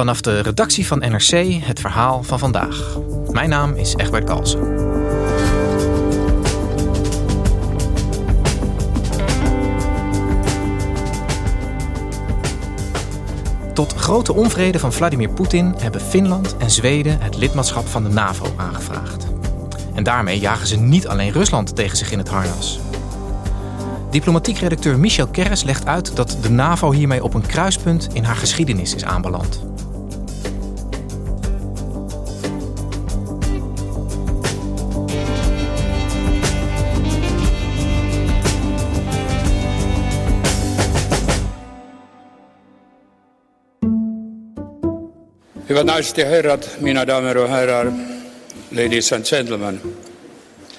Vanaf de redactie van NRC het verhaal van vandaag. Mijn naam is Egbert Kalsen. Tot grote onvrede van Vladimir Poetin hebben Finland en Zweden het lidmaatschap van de NAVO aangevraagd. En daarmee jagen ze niet alleen Rusland tegen zich in het harnas. Diplomatiek redacteur Michel Kerres legt uit dat de NAVO hiermee op een kruispunt in haar geschiedenis is aanbeland. Hyvät naiset ja herrat, mina damer och herrar, ladies and gentlemen,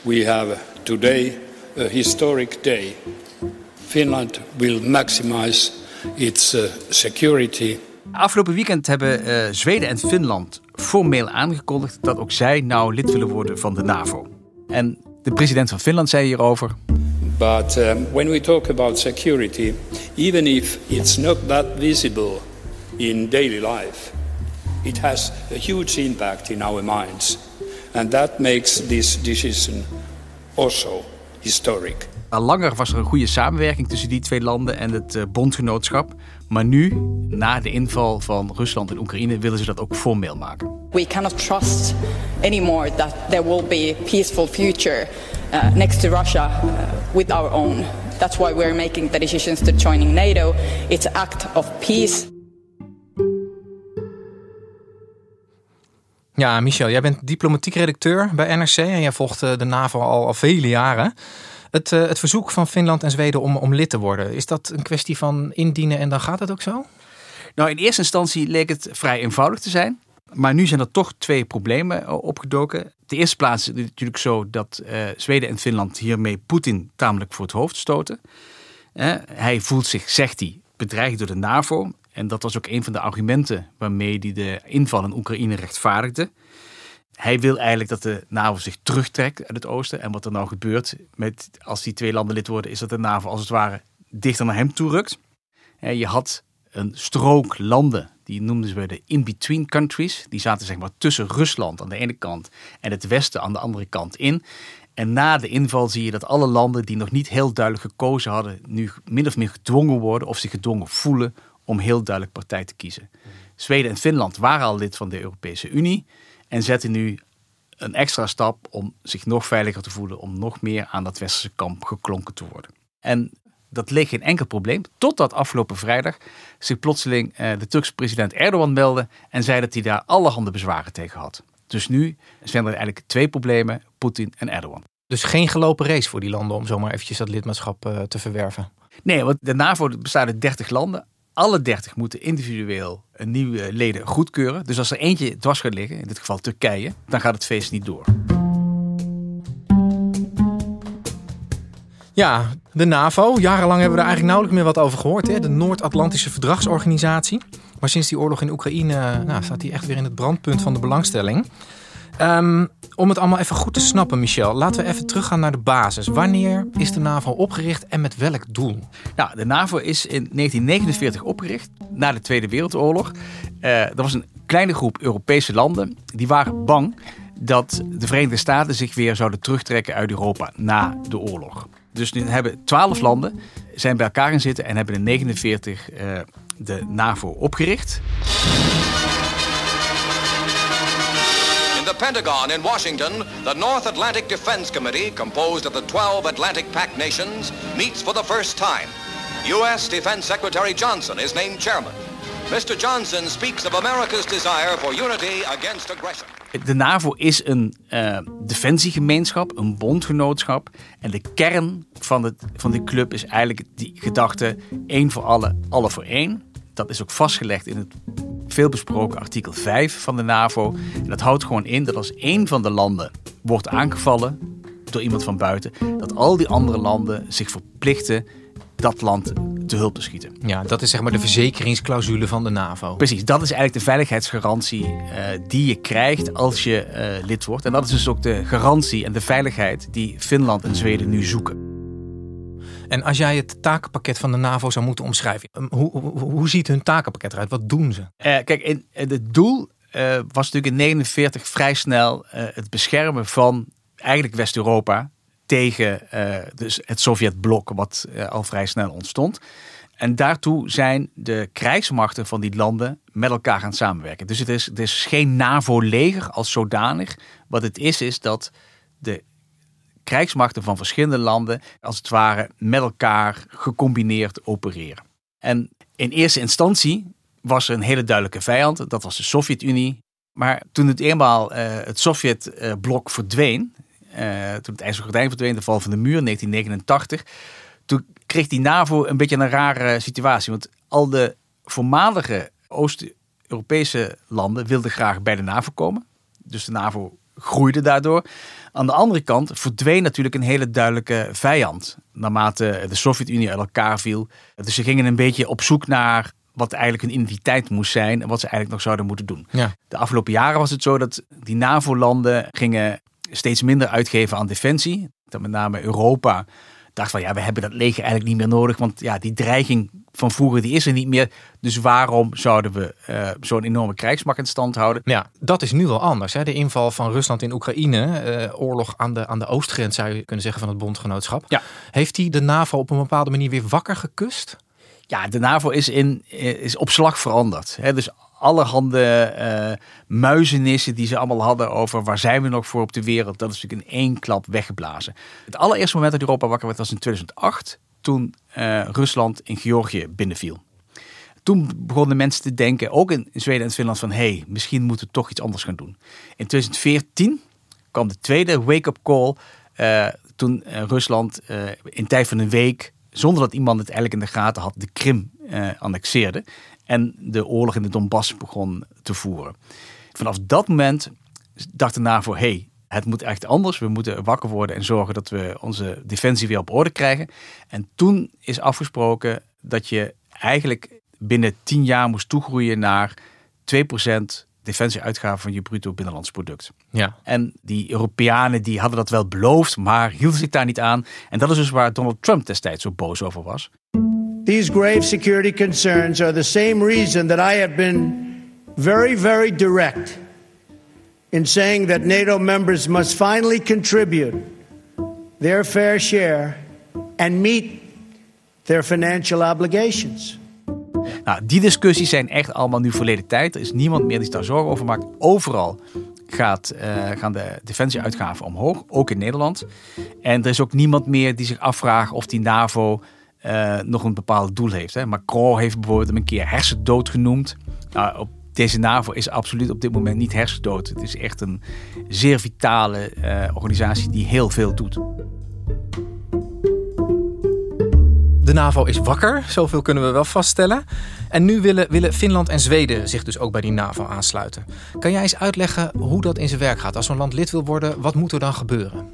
we have today a historic day. Finland will maximize its uh, security. Afgelopen weekend hebben uh, Zweden en Finland formeel aangekondigd dat ook zij nou lid willen worden van de NAVO. En de president van Finland zei hierover. But um, when we talk about security, even if it's not that visible in daily life, it has a huge impact in our minds. And that makes this decision also historic. Al langer was er een goede samenwerking tussen die twee landen en het uh, bondgenootschap. Maar nu, na de inval van Rusland en Oekraïne, willen ze dat ook formeel maken. We cannot trust anymore that there will be a peaceful future uh, next to Russia uh, with our own. That's why we're making the decisions to joining NATO. It's an act of peace. Ja, Michel, jij bent diplomatiek redacteur bij NRC en jij volgt de NAVO al, al vele jaren. Het, uh, het verzoek van Finland en Zweden om, om lid te worden, is dat een kwestie van indienen en dan gaat het ook zo? Nou, in eerste instantie leek het vrij eenvoudig te zijn. Maar nu zijn er toch twee problemen eh, opgedoken. De eerste plaats is het natuurlijk zo dat Zweden en Finland hiermee Poetin tamelijk voor het hoofd stoten. Hij voelt zich, zegt hij, bedreigd door de NAVO. En dat was ook een van de argumenten waarmee hij de inval in Oekraïne rechtvaardigde. Hij wil eigenlijk dat de NAVO zich terugtrekt uit het oosten. En wat er nou gebeurt met, als die twee landen lid worden, is dat de NAVO als het ware dichter naar hem toe rukt. Je had een strook landen, die noemden ze de in-between countries. Die zaten zeg maar tussen Rusland aan de ene kant en het westen aan de andere kant in. En na de inval zie je dat alle landen die nog niet heel duidelijk gekozen hadden, nu min of meer gedwongen worden of zich gedwongen voelen om heel duidelijk partij te kiezen. Zweden en Finland waren al lid van de Europese Unie en zetten nu een extra stap om zich nog veiliger te voelen, om nog meer aan dat westerse kamp geklonken te worden. En dat leek geen enkel probleem, totdat afgelopen vrijdag zich plotseling eh, de Turkse president Erdogan meldde en zei dat hij daar allerhande bezwaren tegen had. Dus nu zijn er eigenlijk twee problemen, Poetin en Erdogan. Dus geen gelopen race voor die landen om zomaar eventjes dat lidmaatschap uh, te verwerven? Nee, want de NAVO bestaat uit 30 landen. Alle 30 moeten individueel een nieuwe leden goedkeuren. Dus als er eentje dwars gaat liggen, in dit geval Turkije, dan gaat het feest niet door. Ja, de NAVO. Jarenlang hebben we er eigenlijk nauwelijks meer wat over gehoord. Hè? De Noord-Atlantische Verdragsorganisatie. Maar sinds die oorlog in Oekraïne nou, staat die echt weer in het brandpunt van de belangstelling. Um, om het allemaal even goed te snappen, Michel, laten we even teruggaan naar de basis. Wanneer is de NAVO opgericht en met welk doel? Nou, de NAVO is in 1949 opgericht, na de Tweede Wereldoorlog. Uh, er was een kleine groep Europese landen die waren bang dat de Verenigde Staten zich weer zouden terugtrekken uit Europa na de oorlog. Dus nu hebben twaalf landen zijn bij elkaar gaan zitten en hebben in 1949 uh, de NAVO opgericht. Pentagon in Washington, the North Atlantic Defense Committee, composed of the 12 Atlantic Pact nations, meets for the first time. U.S. Defense Secretary Johnson is named chairman. Mr. Johnson speaks of America's desire for unity against aggression. De NAVO is een uh, defensiegemeenschap, een bondgenootschap. En de kern van, het, van die club is eigenlijk die gedachte: één voor alle, alle voor één. Dat is ook vastgelegd in het veelbesproken artikel 5 van de NAVO. En dat houdt gewoon in dat als één van de landen wordt aangevallen door iemand van buiten, dat al die andere landen zich verplichten dat land te hulp te schieten. Ja, dat is zeg maar de verzekeringsclausule van de NAVO. Precies, dat is eigenlijk de veiligheidsgarantie uh, die je krijgt als je uh, lid wordt. En dat is dus ook de garantie en de veiligheid die Finland en Zweden nu zoeken. En als jij het takenpakket van de NAVO zou moeten omschrijven, hoe, hoe, hoe ziet hun takenpakket eruit? Wat doen ze? Uh, kijk, in, het doel was natuurlijk in 1949 vrij snel het beschermen van eigenlijk West-Europa tegen dus het Sovjetblok, wat al vrij snel ontstond. En daartoe zijn de krijgsmachten van die landen met elkaar gaan samenwerken. Dus het is, het is geen NAVO-leger als zodanig. Wat het is, is dat de krijgsmachten van verschillende landen, als het ware, met elkaar gecombineerd opereren. En in eerste instantie was er een hele duidelijke vijand, dat was de Sovjet-Unie. Maar toen het eenmaal uh, het Sovjetblok verdween, uh, toen het IJzeren Gordijn verdween, de val van de muur in 1989. Toen kreeg die NAVO een beetje een rare situatie. Want al de voormalige Oost-Europese landen wilden graag bij de NAVO komen. Dus de NAVO groeide daardoor. Aan de andere kant verdween natuurlijk een hele duidelijke vijand. Naarmate de Sovjet-Unie uit elkaar viel. Dus ze gingen een beetje op zoek naar wat eigenlijk hun identiteit moest zijn en wat ze eigenlijk nog zouden moeten doen. Ja. De afgelopen jaren was het zo dat die NAVO-landen gingen steeds minder uitgeven aan defensie. Dat met name Europa dacht van ja, we hebben dat leger eigenlijk niet meer nodig. Want ja, die dreiging van vroeger die is er niet meer. Dus waarom zouden we uh, zo'n enorme krijgsmacht in stand houden? Ja, dat is nu wel anders. Hè? De inval van Rusland in Oekraïne, uh, oorlog aan de, aan de oostgrens zou je kunnen zeggen van het bondgenootschap. Ja. Heeft hij de NAVO op een bepaalde manier weer wakker gekust? Ja, de NAVO is, in, is op slag veranderd. Hè? Dus allerhande uh, muizenissen die ze allemaal hadden over waar zijn we nog voor op de wereld. Dat is natuurlijk in één klap weggeblazen. Het allereerste moment dat Europa wakker werd was in 2008. Toen uh, Rusland in Georgië binnenviel. Toen begonnen mensen te denken, ook in Zweden en Finland, van hé, hey, misschien moeten we toch iets anders gaan doen. In 2014 kwam de tweede wake-up call. Uh, toen Rusland in tijd van een week, zonder dat iemand het eigenlijk in de gaten had, de Krim annexeerde en de oorlog in de Donbass begon te voeren. Vanaf dat moment dacht de NAVO, hey, het moet echt anders. We moeten wakker worden en zorgen dat we onze defensie weer op orde krijgen. En toen is afgesproken dat je eigenlijk binnen tien jaar moest toegroeien naar 2% defensieuitgaven van je bruto binnenlands product. Ja. En die Europeanen die hadden dat wel beloofd, maar hielden zich daar niet aan. En dat is dus waar Donald Trump destijds zo boos over was. These grave security concerns are the same reason that I have been very, very direct in saying that NATO members must finally contribute their fair share and meet their financial obligations. Nou, die discussies zijn echt allemaal nu verleden tijd. Er is niemand meer die daar zorgen over maakt. Overal gaat, uh, gaan de defensieuitgaven omhoog, ook in Nederland. En er is ook niemand meer die zich afvraagt of die NAVO uh, nog een bepaald doel heeft. Hè. Macron heeft bijvoorbeeld hem een keer hersendood genoemd. Nou, op deze NAVO is absoluut op dit moment niet hersendood. Het is echt een zeer vitale uh, organisatie die heel veel doet. De NAVO is wakker, zoveel kunnen we wel vaststellen. En nu willen, willen Finland en Zweden zich dus ook bij die NAVO aansluiten. Kan jij eens uitleggen hoe dat in zijn werk gaat? Als zo'n land lid wil worden, wat moet er dan gebeuren?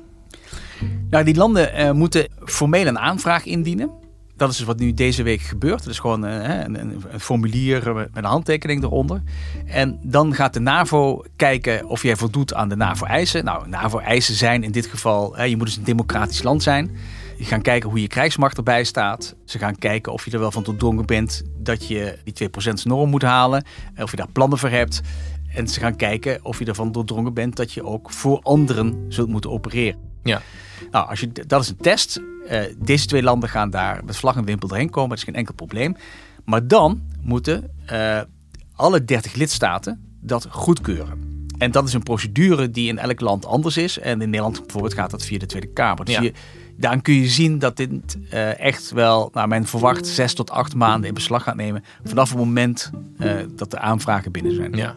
Nou, die landen uh, moeten formeel een aanvraag indienen dat is dus wat nu deze week gebeurt. Het is gewoon uh, een, een, formulier met een handtekening eronder. En dan gaat de NAVO kijken of jij voldoet aan de NAVO-eisen. Nou, NAVO-eisen zijn in dit geval, je moet dus een democratisch land zijn. Je gaan kijken hoe je krijgsmacht erbij staat. Ze gaan kijken of je er wel van doordrongen bent dat je die 2% norm moet halen. Of je daar plannen voor hebt. En ze gaan kijken of je ervan doordrongen bent dat je ook voor anderen zult moeten opereren. Ja. Nou, als je, dat is een test. Uh, deze twee landen gaan daar met vlag en wimpel doorheen komen. Dat is geen enkel probleem. Maar dan moeten uh, alle 30 lidstaten dat goedkeuren. En dat is een procedure die in elk land anders is. En in Nederland bijvoorbeeld gaat dat via de Tweede Kamer. Dus Ja. je, daarin kun je zien dat dit eh, echt wel, nou men verwacht, zes tot acht maanden in beslag gaat nemen. Vanaf het moment eh, dat de aanvragen binnen zijn. Ja.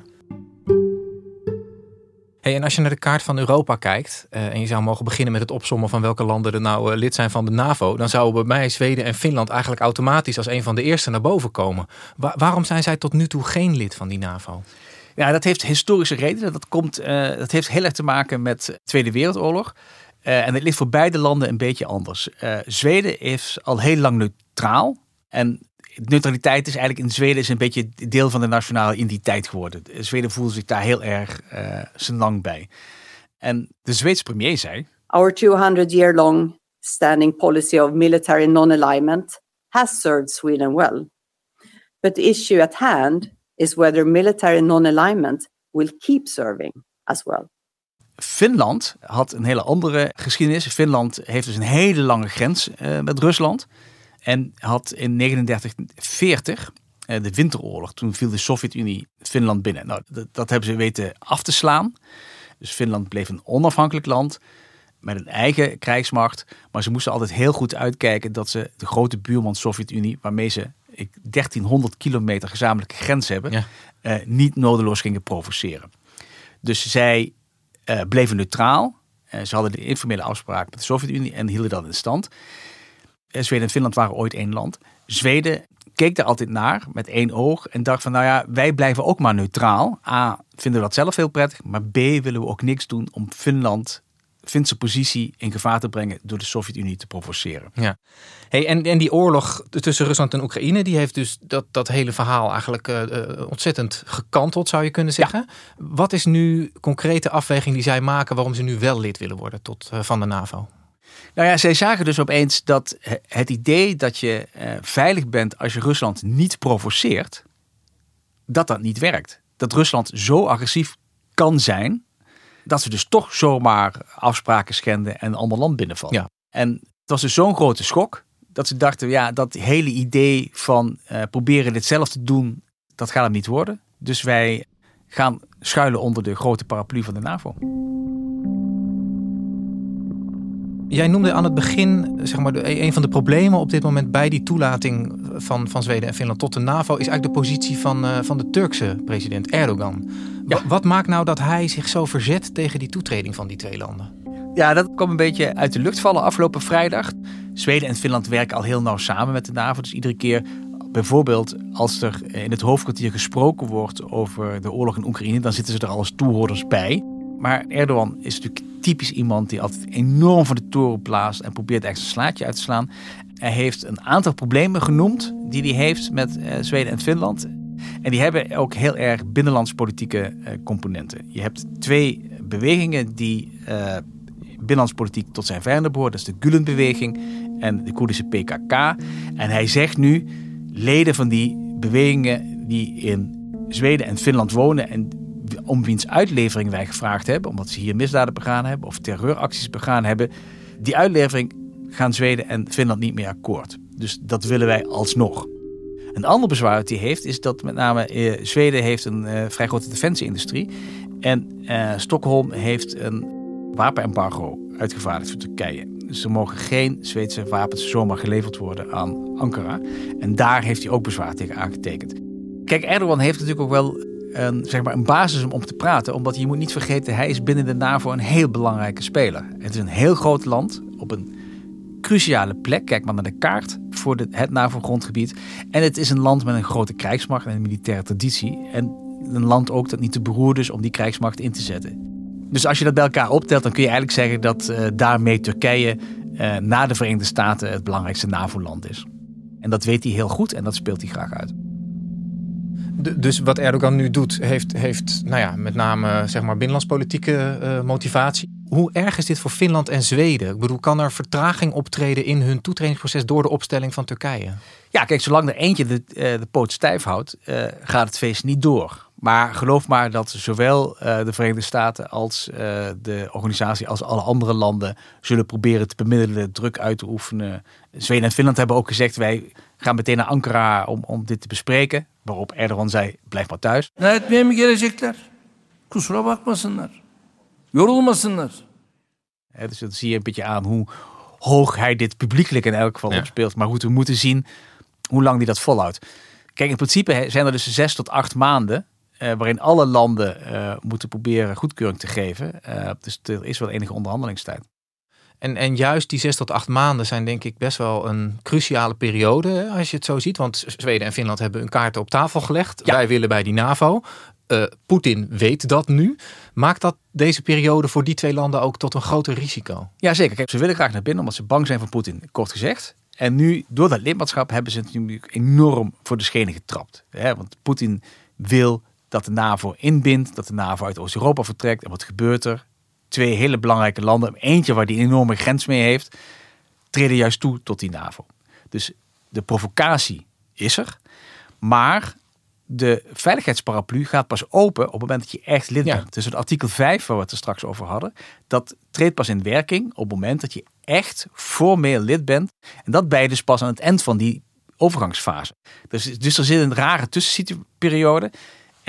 En als je naar de kaart van Europa kijkt eh, en je zou mogen beginnen met het opsommen van welke landen er nou eh, lid zijn van de NAVO, dan zouden bij mij Zweden en Finland eigenlijk automatisch als een van de eerste naar boven komen. Wa- waarom zijn zij tot nu toe geen lid van die NAVO? Ja, dat heeft historische redenen. Dat, komt, eh, dat heeft heel erg te maken met de Tweede Wereldoorlog. En het ligt voor beide landen een beetje anders. Zweden is al heel lang neutraal. En neutraliteit is eigenlijk in Zweden is een beetje deel van de nationale identiteit geworden. Zweden voelde zich daar heel erg eh zijn lang bij. En de Zweedse premier zei... Our 200 year long standing policy of military non alignment has served Sweden well. But the issue at hand is whether military non alignment will keep serving as well. Finland had een hele andere geschiedenis. Finland heeft dus een hele lange grens eh, met Rusland. En had in 3940 eh, de Winteroorlog. Toen viel de Sovjet-Unie Finland binnen. Nou, dat, dat hebben ze weten af te slaan. Dus Finland bleef een onafhankelijk land met een eigen krijgsmacht. Maar ze moesten altijd heel goed uitkijken dat ze de grote buurman Sovjet-Unie, waarmee ze ik, 1300 kilometer gezamenlijke grens hebben, Ja. eh, niet nodeloos gingen provoceren. Dus zij eh, bleven neutraal. Eh, ze hadden de informele afspraak met de Sovjet-Unie en hielden dat in stand. Zweden en Finland waren ooit één land. Zweden keek daar altijd naar met één oog en dacht van nou ja, wij blijven ook maar neutraal. A, vinden we dat zelf heel prettig, maar B, willen we ook niks doen om Finland, Finse positie in gevaar te brengen door de Sovjet-Unie te provoceren. Ja. Hey, en, en die oorlog tussen Rusland en Oekraïne, die heeft dus dat, dat hele verhaal eigenlijk eh, eh, ontzettend gekanteld, zou je kunnen zeggen. Wat is nu concrete afweging die zij maken waarom ze nu wel lid willen worden tot, eh, van de NAVO? Nou ja, zij zagen dus opeens dat he- het idee dat je eh, veilig bent als je Rusland niet provoceert, dat dat niet werkt. Dat Rusland zo agressief kan zijn, dat ze dus toch zomaar afspraken schenden en een ander land binnenvallen. Ja. En het was dus zo'n grote schok, dat ze dachten, ja, dat hele idee van eh, proberen dit zelf te doen, dat gaat hem niet worden. Dus wij gaan schuilen onder de grote paraplu van de NAVO. Jij noemde aan het begin, zeg maar, de- een van de problemen op dit moment bij die toelating van, van Zweden en Finland tot de NAVO is eigenlijk de positie van, eh, van de Turkse president Erdogan. Wa- Wat maakt nou dat hij zich zo verzet tegen die toetreding van die twee landen? Ja, dat kwam een beetje uit de lucht vallen afgelopen vrijdag. Zweden en Finland werken al heel nauw samen met de NAVO. Dus iedere keer, bijvoorbeeld als er in het hoofdkwartier gesproken wordt over de oorlog in Oekraïne, dan zitten ze er als toehoorders bij. Maar Erdogan is natuurlijk typisch iemand die altijd enorm van de toren blaast en probeert echt een slaatje uit te slaan. Hij heeft een aantal problemen genoemd die hij heeft met eh, Zweden en Finland. En die hebben ook heel erg binnenlandspolitieke eh, componenten. Je hebt twee bewegingen die eh, binnenlandspolitiek tot zijn vijanden behoren. Dat is de Gulen-beweging en de Koerdische PKK. En hij zegt nu, leden van die bewegingen die in Zweden en Finland wonen... en om wiens uitlevering wij gevraagd hebben... omdat ze hier misdaden begaan hebben of terreuracties begaan hebben... die uitlevering gaan Zweden en Finland niet meer akkoord. Dus dat willen wij alsnog. Een ander bezwaar dat hij heeft is dat met name eh, Zweden heeft een eh, vrij grote defensieindustrie. En eh, Stockholm heeft een wapenembargo uitgevaardigd voor Turkije. Dus er mogen geen Zweedse wapens zomaar geleverd worden aan Ankara. En daar heeft hij ook bezwaar tegen aangetekend. Kijk, Erdogan heeft natuurlijk ook wel een, zeg maar een basis om te praten. Omdat je moet niet vergeten, hij is binnen de NAVO een heel belangrijke speler. Het is een heel groot land op een cruciale plek. Kijk maar naar de kaart voor het NAVO-grondgebied. En het is een land met een grote krijgsmacht en een militaire traditie. En een land ook dat niet te beroerd is om die krijgsmacht in te zetten. Dus als je dat bij elkaar optelt, dan kun je eigenlijk zeggen dat uh, daarmee Turkije uh, na de Verenigde Staten het belangrijkste NAVO-land is. En dat weet hij heel goed en dat speelt hij graag uit. Dus wat Erdogan nu doet, heeft, heeft nou ja, met name zeg maar, binnenlandspolitieke uh, motivatie. Hoe erg is dit voor Finland en Zweden? Ik bedoel, kan er vertraging optreden in hun toetredingsproces door de opstelling van Turkije? Ja, kijk, zolang er eentje de, uh, de poot stijf houdt, uh, gaat het feest niet door. Maar geloof maar dat zowel de Verenigde Staten als de organisatie als alle andere landen zullen proberen te bemiddelen, druk uit te oefenen. Zweden en Finland hebben ook gezegd, wij gaan meteen naar Ankara om, om dit te bespreken. Waarop Erdogan zei, blijf maar thuis. Etmeye gelecekler? Kusura bakmasınlar. Yorulmasınlar. Dus dat zie je een beetje aan hoe hoog hij dit publiekelijk in elk geval Ja. opspeelt. Maar goed, we moeten zien hoe lang hij dat volhoudt. Kijk, in principe zijn er dus zes tot acht maanden eh, waarin alle landen eh, moeten proberen goedkeuring te geven. Eh, dus er is wel enige onderhandelingstijd. En, en juist die zes tot acht maanden zijn denk ik best wel een cruciale periode als je het zo ziet. Want Zweden en Finland hebben hun kaarten op tafel gelegd. Wij willen bij die NAVO. Eh, Poetin weet dat nu. Maakt dat deze periode voor die twee landen ook tot een groter risico? Ja, zeker. Kijk, ze willen graag naar binnen omdat ze bang zijn voor Poetin, kort gezegd. En nu, door dat lidmaatschap, hebben ze het natuurlijk enorm voor de schenen getrapt. Hè? Want Poetin wil dat de NAVO inbindt, dat de NAVO uit Oost-Europa vertrekt. En wat gebeurt er? Twee hele belangrijke landen, eentje waar die een enorme grens mee heeft, treden juist toe tot die NAVO. Dus de provocatie is er, maar de veiligheidsparaplu gaat pas open op het moment dat je echt lid Ja. bent. Dus het artikel 5, waar we het er straks over hadden, dat treedt pas in werking op het moment dat je echt formeel lid bent. En dat je dus pas aan het eind van die overgangsfase. Dus, dus er zit een rare tussenperiode.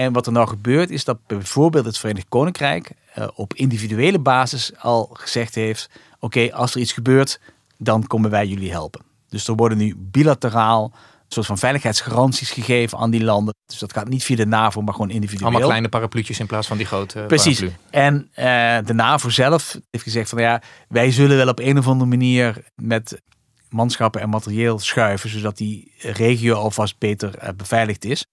En wat er nou gebeurt is dat bijvoorbeeld het Verenigd Koninkrijk eh, op individuele basis al gezegd heeft: oké, als er iets gebeurt, dan komen wij jullie helpen. Dus er worden nu bilateraal een soort van veiligheidsgaranties gegeven aan die landen. Dus dat gaat niet via de NAVO, maar gewoon individueel. Allemaal kleine parapluutjes in plaats van die grote Precies. paraplu. En eh, de NAVO zelf heeft gezegd van ja, wij zullen wel op een of andere manier met manschappen en materieel schuiven, zodat die regio alvast beter eh, beveiligd is.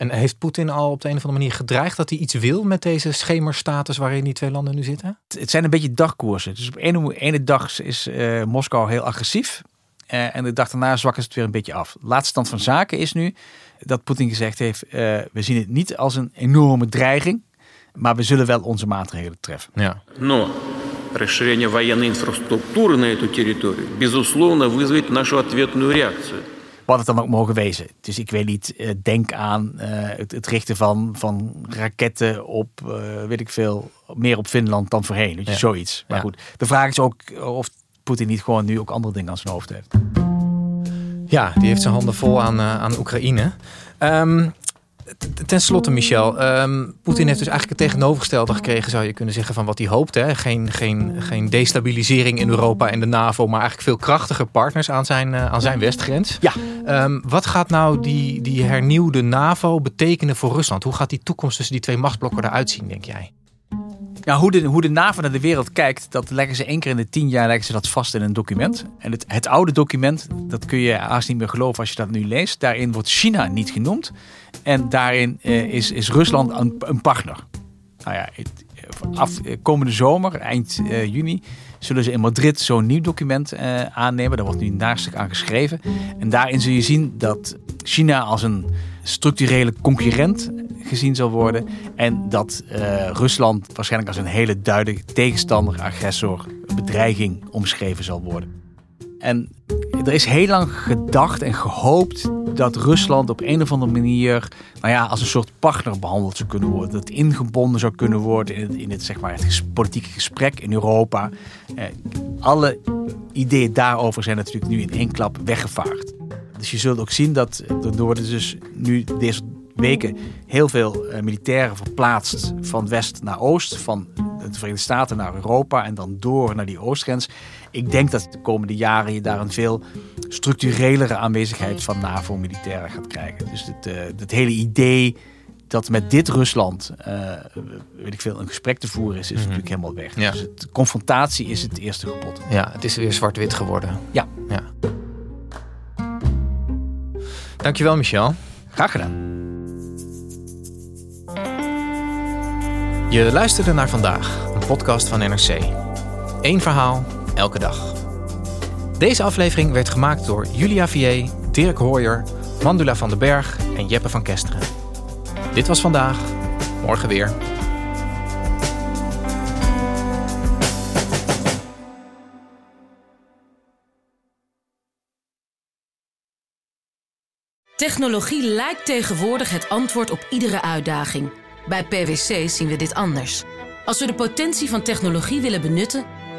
En heeft Poetin al op de een of andere manier gedreigd dat hij iets wil met deze schemerstatus waarin die twee landen nu zitten? Het- Het zijn een beetje dagkoersen. Dus op ene, ene dag is eh, Moskou heel agressief. eh, en de dag daarna zwakken ze het weer een beetje af. De laatste stand van zaken is nu dat Poetin gezegd heeft: eh, we zien het niet als een enorme dreiging, maar we zullen wel onze maatregelen treffen. Ja. Но расширение военной инфраструктуры на эту территорию, безусловно, вызовет нашу ответную реакцию. Wat het dan ook mogen wezen. Dus ik weet niet, eh, denk aan eh, het, het richten van, van raketten op, eh, weet ik veel, meer op Finland dan voorheen. Weet je, Ja. zoiets. Maar Ja. goed, de vraag is ook of Poetin niet gewoon nu ook andere dingen aan zijn hoofd heeft. Ja, die heeft zijn handen vol aan, aan Oekraïne. T- ten slotte, Michel. ehm, Poetin heeft dus eigenlijk het tegenovergestelde gekregen, zou je kunnen zeggen, van wat hij hoopte. Hè? Geen, geen, geen destabilisering in Europa en de NAVO, maar eigenlijk veel krachtiger partners aan zijn, eh, aan zijn westgrens. Ja. Ehm, wat gaat nou die, die hernieuwde NAVO betekenen voor Rusland? Hoe gaat die toekomst tussen die twee machtsblokken eruit zien, denk jij? Ja, hoe, de, hoe de NAVO naar de wereld kijkt, dat leggen ze één keer in de tien jaar leggen ze dat vast in een document. En het, het oude document, dat kun je haast niet meer geloven als je dat nu leest. Daarin wordt China niet genoemd. En daarin eh, is, is Rusland een, een partner. Nou ja, het- af, eh, komende zomer, eind eh, juni, zullen ze in Madrid zo'n nieuw document eh, aannemen. Daar wordt nu naarstuk aan geschreven. En daarin zul je zien dat China als een structurele concurrent gezien zal worden. En dat Rusland waarschijnlijk als een hele duidelijke tegenstander, agressor, bedreiging omschreven zal worden. En er is heel lang gedacht en gehoopt dat Rusland op een of andere manier nou ja, als een soort partner behandeld zou kunnen worden. Dat ingebonden zou kunnen worden in het, in het, zeg maar, het politieke gesprek in Europa. Eh, alle ideeën daarover zijn natuurlijk nu in één klap weggevaagd. Dus je zult ook zien dat er worden dus nu deze weken heel veel eh, militairen verplaatst van west naar oost, van de Verenigde Staten naar Europa en dan door naar die oostgrens. Ik denk dat de komende jaren je daar een veel structurelere aanwezigheid van NAVO-militairen gaat krijgen. Dus het, eh, het hele idee dat met dit Rusland, eh, weet ik veel, een gesprek te voeren is, is natuurlijk helemaal weg. Ja. Dus het, confrontatie is het eerste gebod. Ja, het is weer zwart-wit geworden. Ja. ja. Dankjewel, Michel. Graag gedaan. Je luisterde naar vandaag, een podcast van NRC. Eén verhaal, elke dag. Deze aflevering werd gemaakt door Julia Vier, Dirk Hooyer, Mandula van den Berg en Jeppe van Kesteren. Dit was vandaag, morgen weer. Technologie lijkt tegenwoordig het antwoord op iedere uitdaging. Bij PwC zien we dit anders. Als we de potentie van technologie willen benutten,